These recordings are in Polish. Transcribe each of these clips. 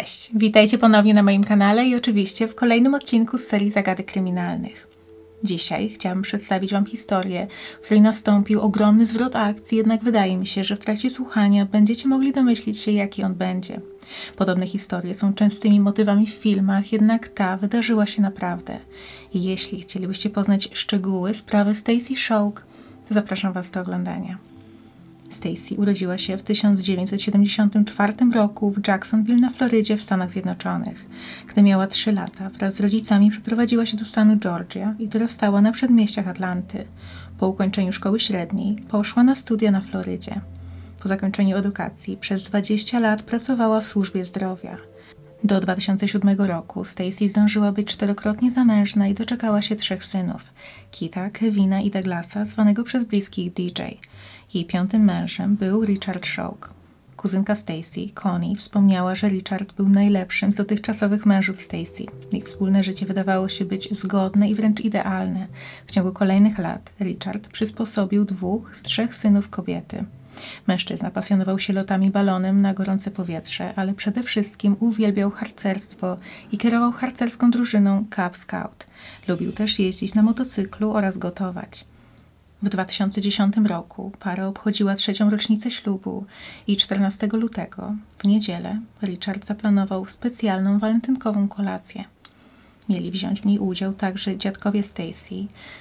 Cześć, witajcie ponownie na moim kanale i oczywiście w kolejnym odcinku z serii Zagadek Kryminalnych. Dzisiaj chciałabym przedstawić Wam historię, w której nastąpił ogromny zwrot akcji, jednak wydaje mi się, że w trakcie słuchania będziecie mogli domyślić się, jaki on będzie. Podobne historie są częstymi motywami w filmach, jednak ta wydarzyła się naprawdę. I jeśli chcielibyście poznać szczegóły sprawy Stacy Shouk, to zapraszam Was do oglądania. Stacy urodziła się w 1974 roku w Jacksonville na Florydzie w Stanach Zjednoczonych. Gdy miała 3 lata, wraz z rodzicami przeprowadziła się do stanu Georgia i dorastała na przedmieściach Atlanty. Po ukończeniu szkoły średniej poszła na studia na Florydzie. Po zakończeniu edukacji przez 20 lat pracowała w służbie zdrowia. Do 2007 roku Stacy zdążyła być czterokrotnie zamężna i doczekała się trzech synów: Kita, Kevina i Douglasa, zwanego przez bliskich DJ. Jej piątym mężem był Richard Shouk. Kuzynka Stacy, Connie, wspomniała, że Richard był najlepszym z dotychczasowych mężów Stacy. Ich wspólne życie wydawało się być zgodne i wręcz idealne. W ciągu kolejnych lat Richard przysposobił dwóch z trzech synów kobiety. Mężczyzna pasjonował się lotami balonem na gorące powietrze, ale przede wszystkim uwielbiał harcerstwo i kierował harcerską drużyną Cub Scout. Lubił też jeździć na motocyklu oraz gotować. W 2010 roku para obchodziła trzecią rocznicę ślubu i 14 lutego, w niedzielę, Richard zaplanował specjalną walentynkową kolację. Mieli wziąć w niej udział także dziadkowie Stacy,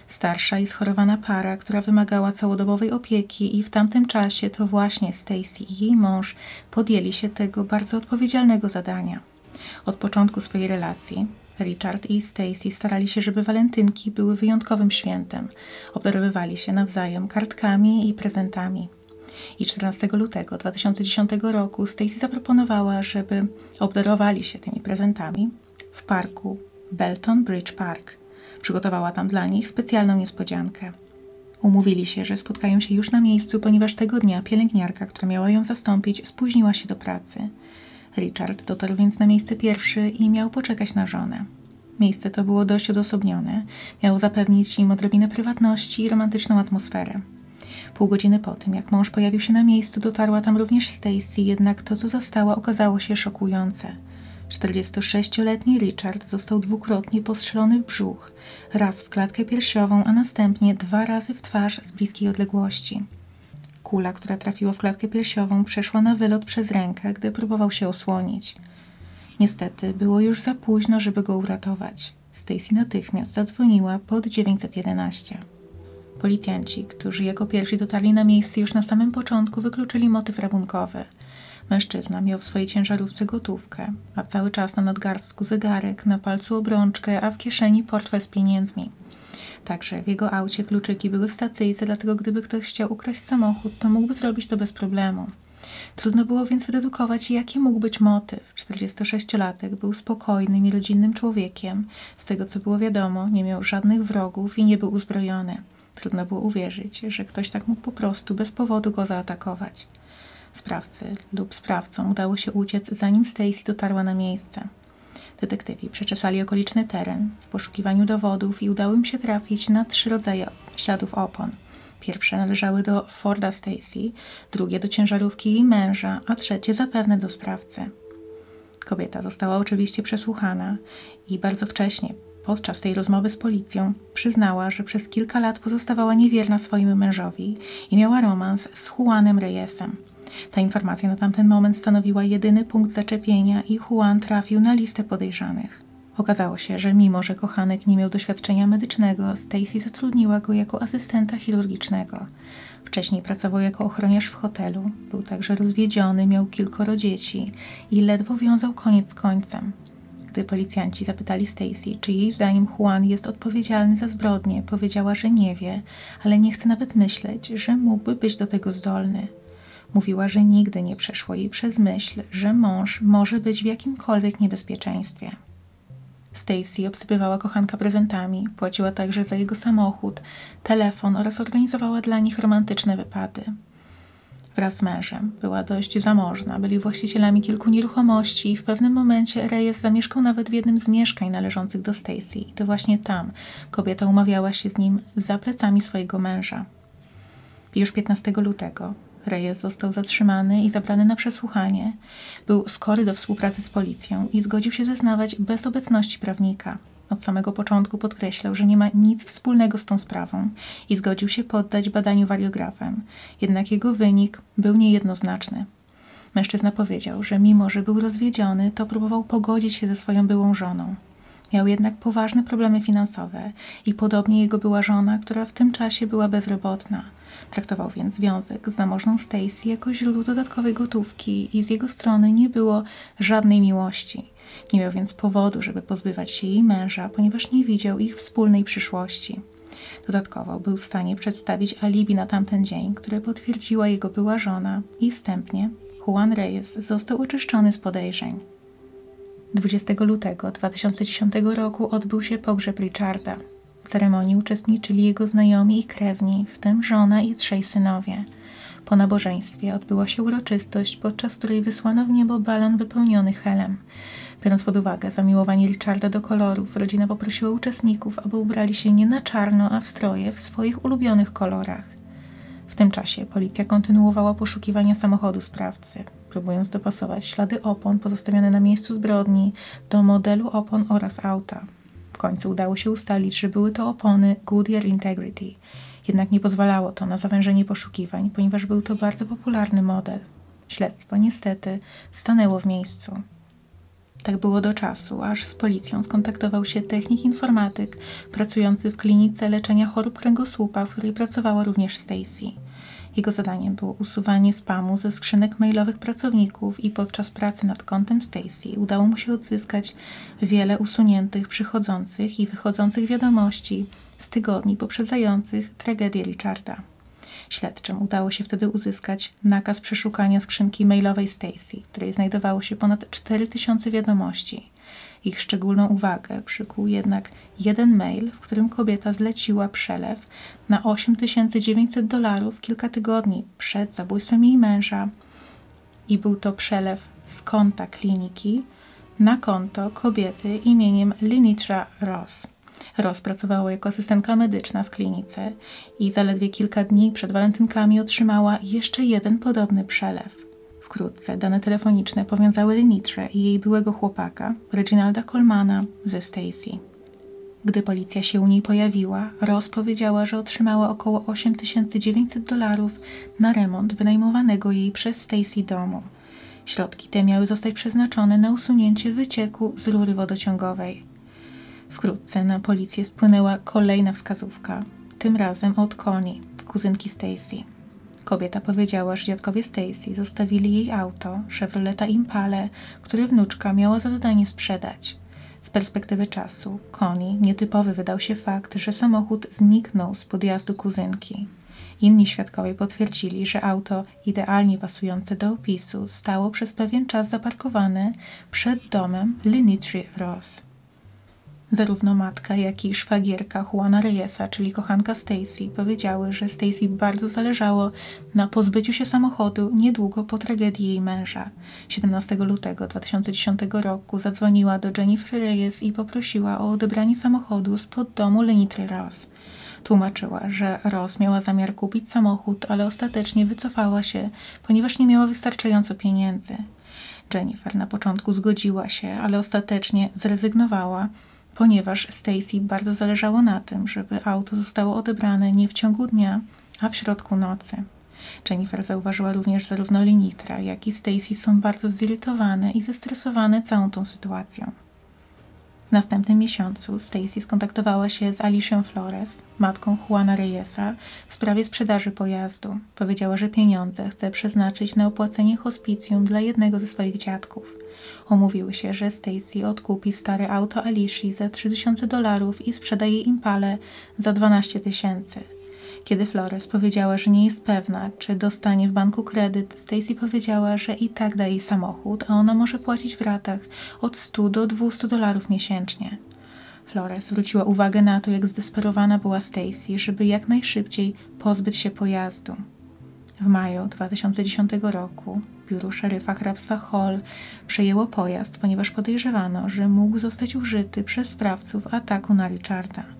starsza i schorowana para, która wymagała całodobowej opieki i w tamtym czasie to właśnie Stacy i jej mąż podjęli się tego bardzo odpowiedzialnego zadania. Od początku swojej relacji Richard i Stacy starali się, żeby walentynki były wyjątkowym świętem. Obdarowywali się nawzajem kartkami i prezentami. I 14 lutego 2010 roku Stacy zaproponowała, żeby obdarowali się tymi prezentami w parku Belton Bridge Park. Przygotowała tam dla nich specjalną niespodziankę. Umówili się, że spotkają się już na miejscu, ponieważ tego dnia pielęgniarka, która miała ją zastąpić, spóźniła się do pracy. Richard dotarł więc na miejsce pierwszy i miał poczekać na żonę. Miejsce to było dość odosobnione, miało zapewnić im odrobinę prywatności i romantyczną atmosferę. Pół godziny po tym, jak mąż pojawił się na miejscu, dotarła tam również Stacy, jednak to, co zastała, okazało się szokujące. 46-letni Richard został dwukrotnie postrzelony w brzuch, raz w klatkę piersiową, a następnie dwa razy w twarz z bliskiej odległości. Kula, która trafiła w klatkę piersiową, przeszła na wylot przez rękę, gdy próbował się osłonić. Niestety, było już za późno, żeby go uratować. Stacy natychmiast zadzwoniła pod 911. Policjanci, którzy jako pierwsi dotarli na miejsce już na samym początku, wykluczyli motyw rabunkowy. Mężczyzna miał w swojej ciężarówce gotówkę, a cały czas na nadgarstku zegarek, na palcu obrączkę, a w kieszeni portfel z pieniędzmi. Także w jego aucie kluczyki były w stacyjce, dlatego gdyby ktoś chciał ukraść samochód, to mógłby zrobić to bez problemu. Trudno było więc wydedukować, jaki mógł być motyw. 46-latek był spokojnym i rodzinnym człowiekiem. Z tego, co było wiadomo, nie miał żadnych wrogów i nie był uzbrojony. Trudno było uwierzyć, że ktoś tak mógł po prostu bez powodu go zaatakować. Sprawcy lub sprawcom udało się uciec, zanim Stacy dotarła na miejsce. Detektywi przeczesali okoliczny teren w poszukiwaniu dowodów i udało im się trafić na trzy rodzaje śladów opon. Pierwsze należały do Forda Stacy, drugie do ciężarówki jej męża, a trzecie zapewne do sprawcy. Kobieta została oczywiście przesłuchana i bardzo wcześnie, podczas tej rozmowy z policją, przyznała, że przez kilka lat pozostawała niewierna swojemu mężowi i miała romans z Juanem Reyesem. Ta informacja na tamten moment stanowiła jedyny punkt zaczepienia i Juan trafił na listę podejrzanych. Okazało się, że mimo, że kochanek nie miał doświadczenia medycznego, Stacy zatrudniła go jako asystenta chirurgicznego. Wcześniej pracował jako ochroniarz w hotelu, był także rozwiedziony, miał kilkoro dzieci i ledwo wiązał koniec z końcem. Gdy policjanci zapytali Stacy, czy jej zdaniem Juan jest odpowiedzialny za zbrodnię, powiedziała, że nie wie, ale nie chce nawet myśleć, że mógłby być do tego zdolny. Mówiła, że nigdy nie przeszło jej przez myśl, że mąż może być w jakimkolwiek niebezpieczeństwie. Stacy obsypywała kochanka prezentami, płaciła także za jego samochód, telefon oraz organizowała dla nich romantyczne wypady. Wraz z mężem była dość zamożna, byli właścicielami kilku nieruchomości i w pewnym momencie Reyes zamieszkał nawet w jednym z mieszkań należących do Stacy i to właśnie tam kobieta umawiała się z nim za plecami swojego męża. Już 15 lutego Reyes został zatrzymany i zabrany na przesłuchanie. Był skory do współpracy z policją i zgodził się zeznawać bez obecności prawnika. Od samego początku podkreślał, że nie ma nic wspólnego z tą sprawą i zgodził się poddać badaniu wariografem. Jednak jego wynik był niejednoznaczny. Mężczyzna powiedział, że mimo, że był rozwiedziony, to próbował pogodzić się ze swoją byłą żoną. Miał jednak poważne problemy finansowe i podobnie jego była żona, która w tym czasie była bezrobotna. Traktował więc związek z zamożną Stacy jako źródło dodatkowej gotówki i z jego strony nie było żadnej miłości. Nie miał więc powodu, żeby pozbywać się jej męża, ponieważ nie widział ich wspólnej przyszłości. Dodatkowo był w stanie przedstawić alibi na tamten dzień, które potwierdziła jego była żona i wstępnie Juan Reyes został oczyszczony z podejrzeń. 20 lutego 2010 roku odbył się pogrzeb Richarda. W ceremonii uczestniczyli jego znajomi i krewni, w tym żona i trzej synowie. Po nabożeństwie odbyła się uroczystość, podczas której wysłano w niebo balon wypełniony helem. Biorąc pod uwagę zamiłowanie Richarda do kolorów, rodzina poprosiła uczestników, aby ubrali się nie na czarno, a w stroje w swoich ulubionych kolorach. W tym czasie policja kontynuowała poszukiwania samochodu sprawcy, próbując dopasować ślady opon pozostawione na miejscu zbrodni do modelu opon oraz auta. W końcu udało się ustalić, że były to opony Goodyear Integrity, jednak nie pozwalało to na zawężenie poszukiwań, ponieważ był to bardzo popularny model. Śledztwo niestety stanęło w miejscu. Tak było do czasu, aż z policją skontaktował się technik informatyk pracujący w klinice leczenia chorób kręgosłupa, w której pracowała również Stacy. Jego zadaniem było usuwanie spamu ze skrzynek mailowych pracowników i podczas pracy nad kontem Stacy udało mu się odzyskać wiele usuniętych przychodzących i wychodzących wiadomości z tygodni poprzedzających tragedię Richarda. Śledczym udało się wtedy uzyskać nakaz przeszukania skrzynki mailowej Stacy, w której znajdowało się ponad 4000 wiadomości. Ich szczególną uwagę przykuł jednak jeden mail, w którym kobieta zleciła przelew na 8900 dolarów kilka tygodni przed zabójstwem jej męża. I był to przelew z konta kliniki na konto kobiety imieniem Linitra Ross. Ross pracowała jako asystentka medyczna w klinice i zaledwie kilka dni przed walentynkami otrzymała jeszcze jeden podobny przelew. Wkrótce dane telefoniczne powiązały Lenitrę i jej byłego chłopaka, Reginalda Colmana, ze Stacy. Gdy policja się u niej pojawiła, Ross powiedziała, że otrzymała około 8900 dolarów na remont wynajmowanego jej przez Stacy domu. Środki te miały zostać przeznaczone na usunięcie wycieku z rury wodociągowej. Wkrótce na policję spłynęła kolejna wskazówka, tym razem od Connie, kuzynki Stacy. Kobieta powiedziała, że dziadkowie Stacy zostawili jej auto, Chevroleta Impale, które wnuczka miała za zadanie sprzedać. Z perspektywy czasu, Connie nietypowy wydał się fakt, że samochód zniknął z podjazdu kuzynki. Inni świadkowie potwierdzili, że auto, idealnie pasujące do opisu, stało przez pewien czas zaparkowane przed domem Linitry Ross. Zarówno matka, jak i szwagierka Juana Reyesa, czyli kochanka Stacy, powiedziały, że Stacy bardzo zależało na pozbyciu się samochodu niedługo po tragedii jej męża. 17 lutego 2010 roku zadzwoniła do Jennifer Reyes i poprosiła o odebranie samochodu spod domu Lenitry Ross. Tłumaczyła, że Ross miała zamiar kupić samochód, ale ostatecznie wycofała się, ponieważ nie miała wystarczająco pieniędzy. Jennifer na początku zgodziła się, ale ostatecznie zrezygnowała ponieważ Stacy bardzo zależało na tym, żeby auto zostało odebrane nie w ciągu dnia, a w środku nocy. Jennifer zauważyła również zarówno Linitra, jak i Stacy są bardzo zirytowane i zestresowane całą tą sytuacją. W następnym miesiącu Stacy skontaktowała się z Alicją Flores, matką Juana Reyesa, w sprawie sprzedaży pojazdu. Powiedziała, że pieniądze chce przeznaczyć na opłacenie hospicjum dla jednego ze swoich dziadków. Umówiły się, że Stacy odkupi stare auto Alicji za 3000 dolarów i sprzeda jej Impale za 12 tysięcy. Kiedy Flores powiedziała, że nie jest pewna, czy dostanie w banku kredyt, Stacy powiedziała, że i tak da jej samochód, a ona może płacić w ratach od 100 do 200 dolarów miesięcznie. Flores zwróciła uwagę na to, jak zdesperowana była Stacy, żeby jak najszybciej pozbyć się pojazdu. W maju 2010 roku biuro szeryfa hrabstwa Hall przejęło pojazd, ponieważ podejrzewano, że mógł zostać użyty przez sprawców ataku na Richarda.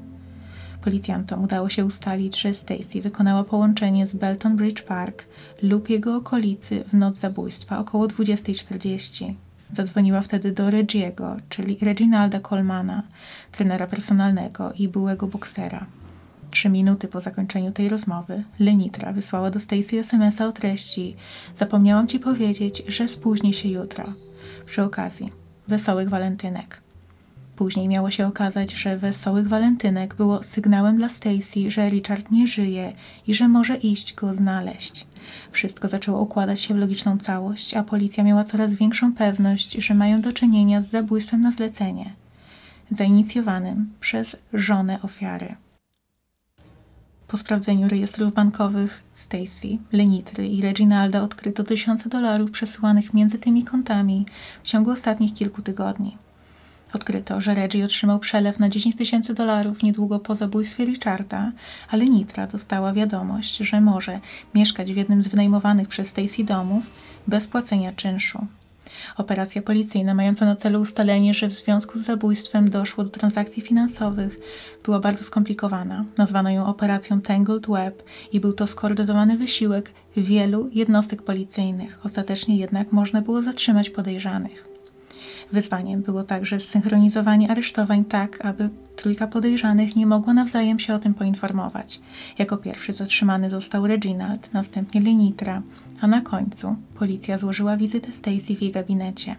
Policjantom udało się ustalić, że Stacy wykonała połączenie z Belton Bridge Park lub jego okolicy w noc zabójstwa około 20.40. Zadzwoniła wtedy do Regiego, czyli Reginalda Colmana, trenera personalnego i byłego boksera. Trzy minuty po zakończeniu tej rozmowy Lenitra wysłała do Stacy SMS-a o treści Zapomniałam ci powiedzieć, że spóźni się jutro. Przy okazji, wesołych walentynek. Później miało się okazać, że wesołych walentynek było sygnałem dla Stacy, że Richard nie żyje i że może iść go znaleźć. Wszystko zaczęło układać się w logiczną całość, a policja miała coraz większą pewność, że mają do czynienia z zabójstwem na zlecenie, zainicjowanym przez żonę ofiary. Po sprawdzeniu rejestrów bankowych Stacy, Lenitry i Reginalda odkryto tysiące dolarów przesyłanych między tymi kontami w ciągu ostatnich kilku tygodni. Odkryto, że Reggie otrzymał przelew na 10 tysięcy dolarów niedługo po zabójstwie Richarda, ale Nitra dostała wiadomość, że może mieszkać w jednym z wynajmowanych przez Stacy domów bez płacenia czynszu. Operacja policyjna mająca na celu ustalenie, że w związku z zabójstwem doszło do transakcji finansowych, była bardzo skomplikowana. Nazwano ją operacją Tangled Web i był to skoordynowany wysiłek wielu jednostek policyjnych. Ostatecznie jednak można było zatrzymać podejrzanych. Wyzwaniem było także zsynchronizowanie aresztowań tak, aby trójka podejrzanych nie mogła nawzajem się o tym poinformować. Jako pierwszy zatrzymany został Reginald, następnie Lenitra, a na końcu policja złożyła wizytę Stacy w jej gabinecie.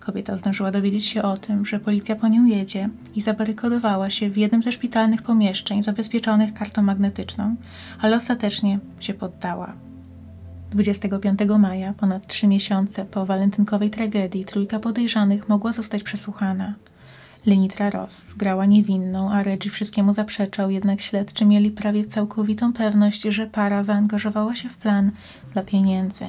Kobieta zdążyła dowiedzieć się o tym, że policja po nią jedzie i zabarykadowała się w jednym ze szpitalnych pomieszczeń zabezpieczonych kartą magnetyczną, ale ostatecznie się poddała. 25 maja, ponad trzy miesiące po walentynkowej tragedii, trójka podejrzanych mogła zostać przesłuchana. Lenitra Ross grała niewinną, a Reggie wszystkiemu zaprzeczał, jednak śledczy mieli prawie całkowitą pewność, że para zaangażowała się w plan dla pieniędzy.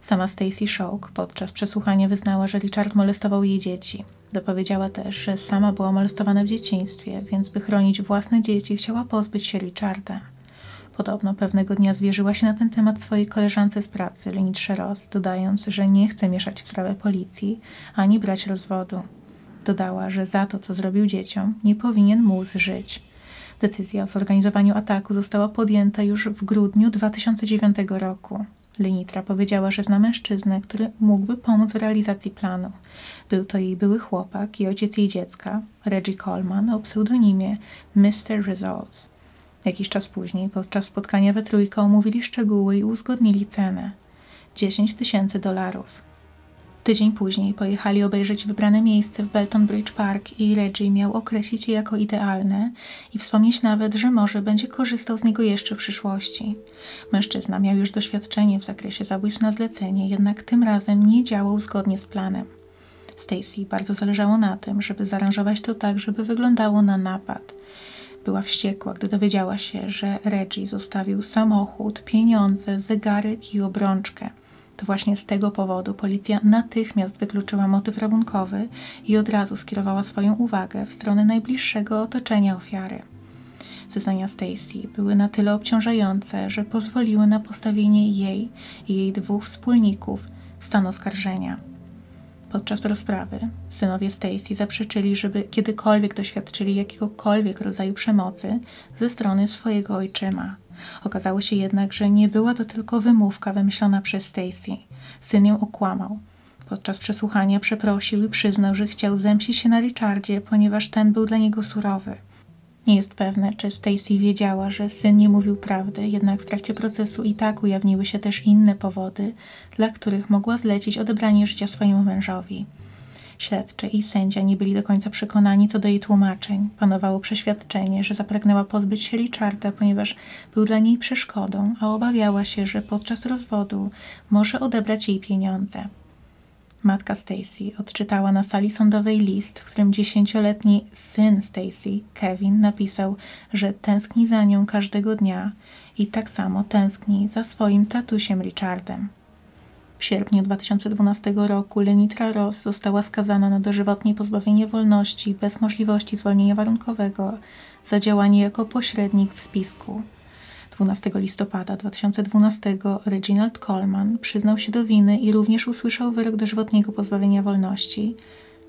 Sama Stacy Shock podczas przesłuchania wyznała, że Richard molestował jej dzieci. Dopowiedziała też, że sama była molestowana w dzieciństwie, więc by chronić własne dzieci, chciała pozbyć się Richarda. Podobno pewnego dnia zwierzyła się na ten temat swojej koleżance z pracy, Lenitrze Ross, dodając, że nie chce mieszać w sprawę policji ani brać rozwodu. Dodała, że za to, co zrobił dzieciom, nie powinien móc żyć. Decyzja o zorganizowaniu ataku została podjęta już w grudniu 2009 roku. Lenitra powiedziała, że zna mężczyznę, który mógłby pomóc w realizacji planu. Był to jej były chłopak i ojciec jej dziecka, Reggie Coleman, o pseudonimie Mr. Results. Jakiś czas później, podczas spotkania we trójkę, omówili szczegóły i uzgodnili cenę 10 tysięcy dolarów. Tydzień później pojechali obejrzeć wybrane miejsce w Belton Bridge Park i Reggie miał określić je jako idealne i wspomnieć nawet, że może będzie korzystał z niego jeszcze w przyszłości. Mężczyzna miał już doświadczenie w zakresie zabójstw na zlecenie, jednak tym razem nie działał zgodnie z planem. Stacy bardzo zależało na tym, żeby zaaranżować to tak, żeby wyglądało na napad. Była wściekła, gdy dowiedziała się, że Reggie zostawił samochód, pieniądze, zegarek i obrączkę. To właśnie z tego powodu policja natychmiast wykluczyła motyw rabunkowy i od razu skierowała swoją uwagę w stronę najbliższego otoczenia ofiary. Zeznania Stacy były na tyle obciążające, że pozwoliły na postawienie jej i jej dwóch wspólników w stan oskarżenia. Podczas rozprawy synowie Stacy zaprzeczyli, żeby kiedykolwiek doświadczyli jakiegokolwiek rodzaju przemocy ze strony swojego ojczyma. Okazało się jednak, że nie była to tylko wymówka wymyślona przez Stacy. Syn ją okłamał. Podczas przesłuchania przeprosił i przyznał, że chciał zemścić się na Richardzie, ponieważ ten był dla niego surowy. Nie jest pewne, czy Stacy wiedziała, że syn nie mówił prawdy, jednak w trakcie procesu i tak ujawniły się też inne powody, dla których mogła zlecić odebranie życia swojemu mężowi. Śledczy i sędzia nie byli do końca przekonani co do jej tłumaczeń. Panowało przeświadczenie, że zapragnęła pozbyć się Richarda, ponieważ był dla niej przeszkodą, a obawiała się, że podczas rozwodu może odebrać jej pieniądze. Matka Stacy odczytała na sali sądowej list, w którym dziesięcioletni syn Stacy, Kevin, napisał, że tęskni za nią każdego dnia i tak samo tęskni za swoim tatusiem Richardem. W sierpniu 2012 roku Lenitra Ross została skazana na dożywotnie pozbawienie wolności bez możliwości zwolnienia warunkowego za działanie jako pośrednik w spisku. 12 listopada 2012 Reginald Coleman przyznał się do winy i również usłyszał wyrok dożywotniego pozbawienia wolności,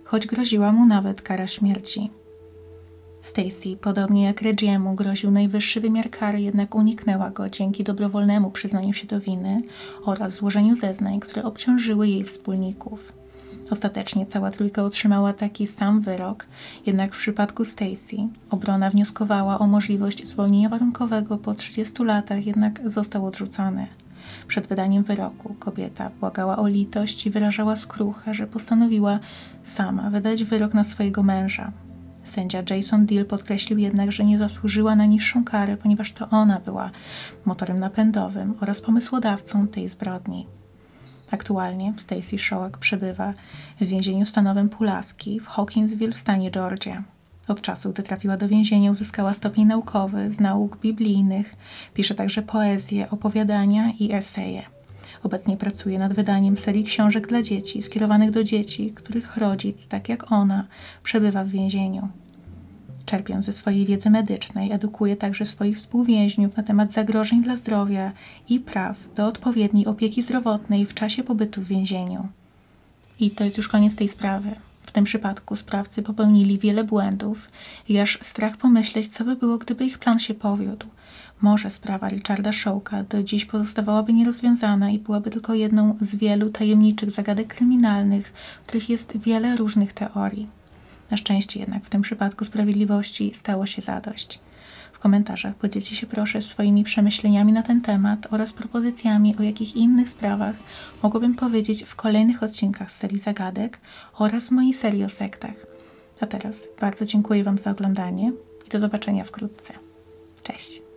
choć groziła mu nawet kara śmierci. Stacy, podobnie jak Reggiemu, groził najwyższy wymiar kary, jednak uniknęła go dzięki dobrowolnemu przyznaniu się do winy oraz złożeniu zeznań, które obciążyły jej wspólników. Ostatecznie cała trójka otrzymała taki sam wyrok, jednak w przypadku Stacy obrona wnioskowała o możliwość zwolnienia warunkowego po 30 latach, jednak został odrzucony. Przed wydaniem wyroku kobieta błagała o litość i wyrażała skruchę, że postanowiła sama wydać wyrok na swojego męża. Sędzia Jason Deal podkreślił jednak, że nie zasłużyła na niższą karę, ponieważ to ona była motorem napędowym oraz pomysłodawcą tej zbrodni. Aktualnie Stacy Shoak przebywa w więzieniu stanowym Pulaski w Hawkinsville w stanie Georgia. Od czasu, gdy trafiła do więzienia, uzyskała stopień naukowy z nauk biblijnych, pisze także poezję, opowiadania i eseje. Obecnie pracuje nad wydaniem serii książek dla dzieci, skierowanych do dzieci, których rodzic, tak jak ona, przebywa w więzieniu. Czerpiąc ze swojej wiedzy medycznej, edukuje także swoich współwięźniów na temat zagrożeń dla zdrowia i praw do odpowiedniej opieki zdrowotnej w czasie pobytu w więzieniu. I to jest już koniec tej sprawy. W tym przypadku sprawcy popełnili wiele błędów i aż strach pomyśleć, co by było, gdyby ich plan się powiódł. Może sprawa Richarda Shawka do dziś pozostawałaby nierozwiązana i byłaby tylko jedną z wielu tajemniczych zagadek kryminalnych, w których jest wiele różnych teorii. Na szczęście jednak w tym przypadku sprawiedliwości stało się zadość. W komentarzach podzielcie się proszę swoimi przemyśleniami na ten temat oraz propozycjami, o jakich innych sprawach mogłabym powiedzieć w kolejnych odcinkach z serii zagadek oraz mojej serii o sektach. A teraz bardzo dziękuję Wam za oglądanie i do zobaczenia wkrótce. Cześć!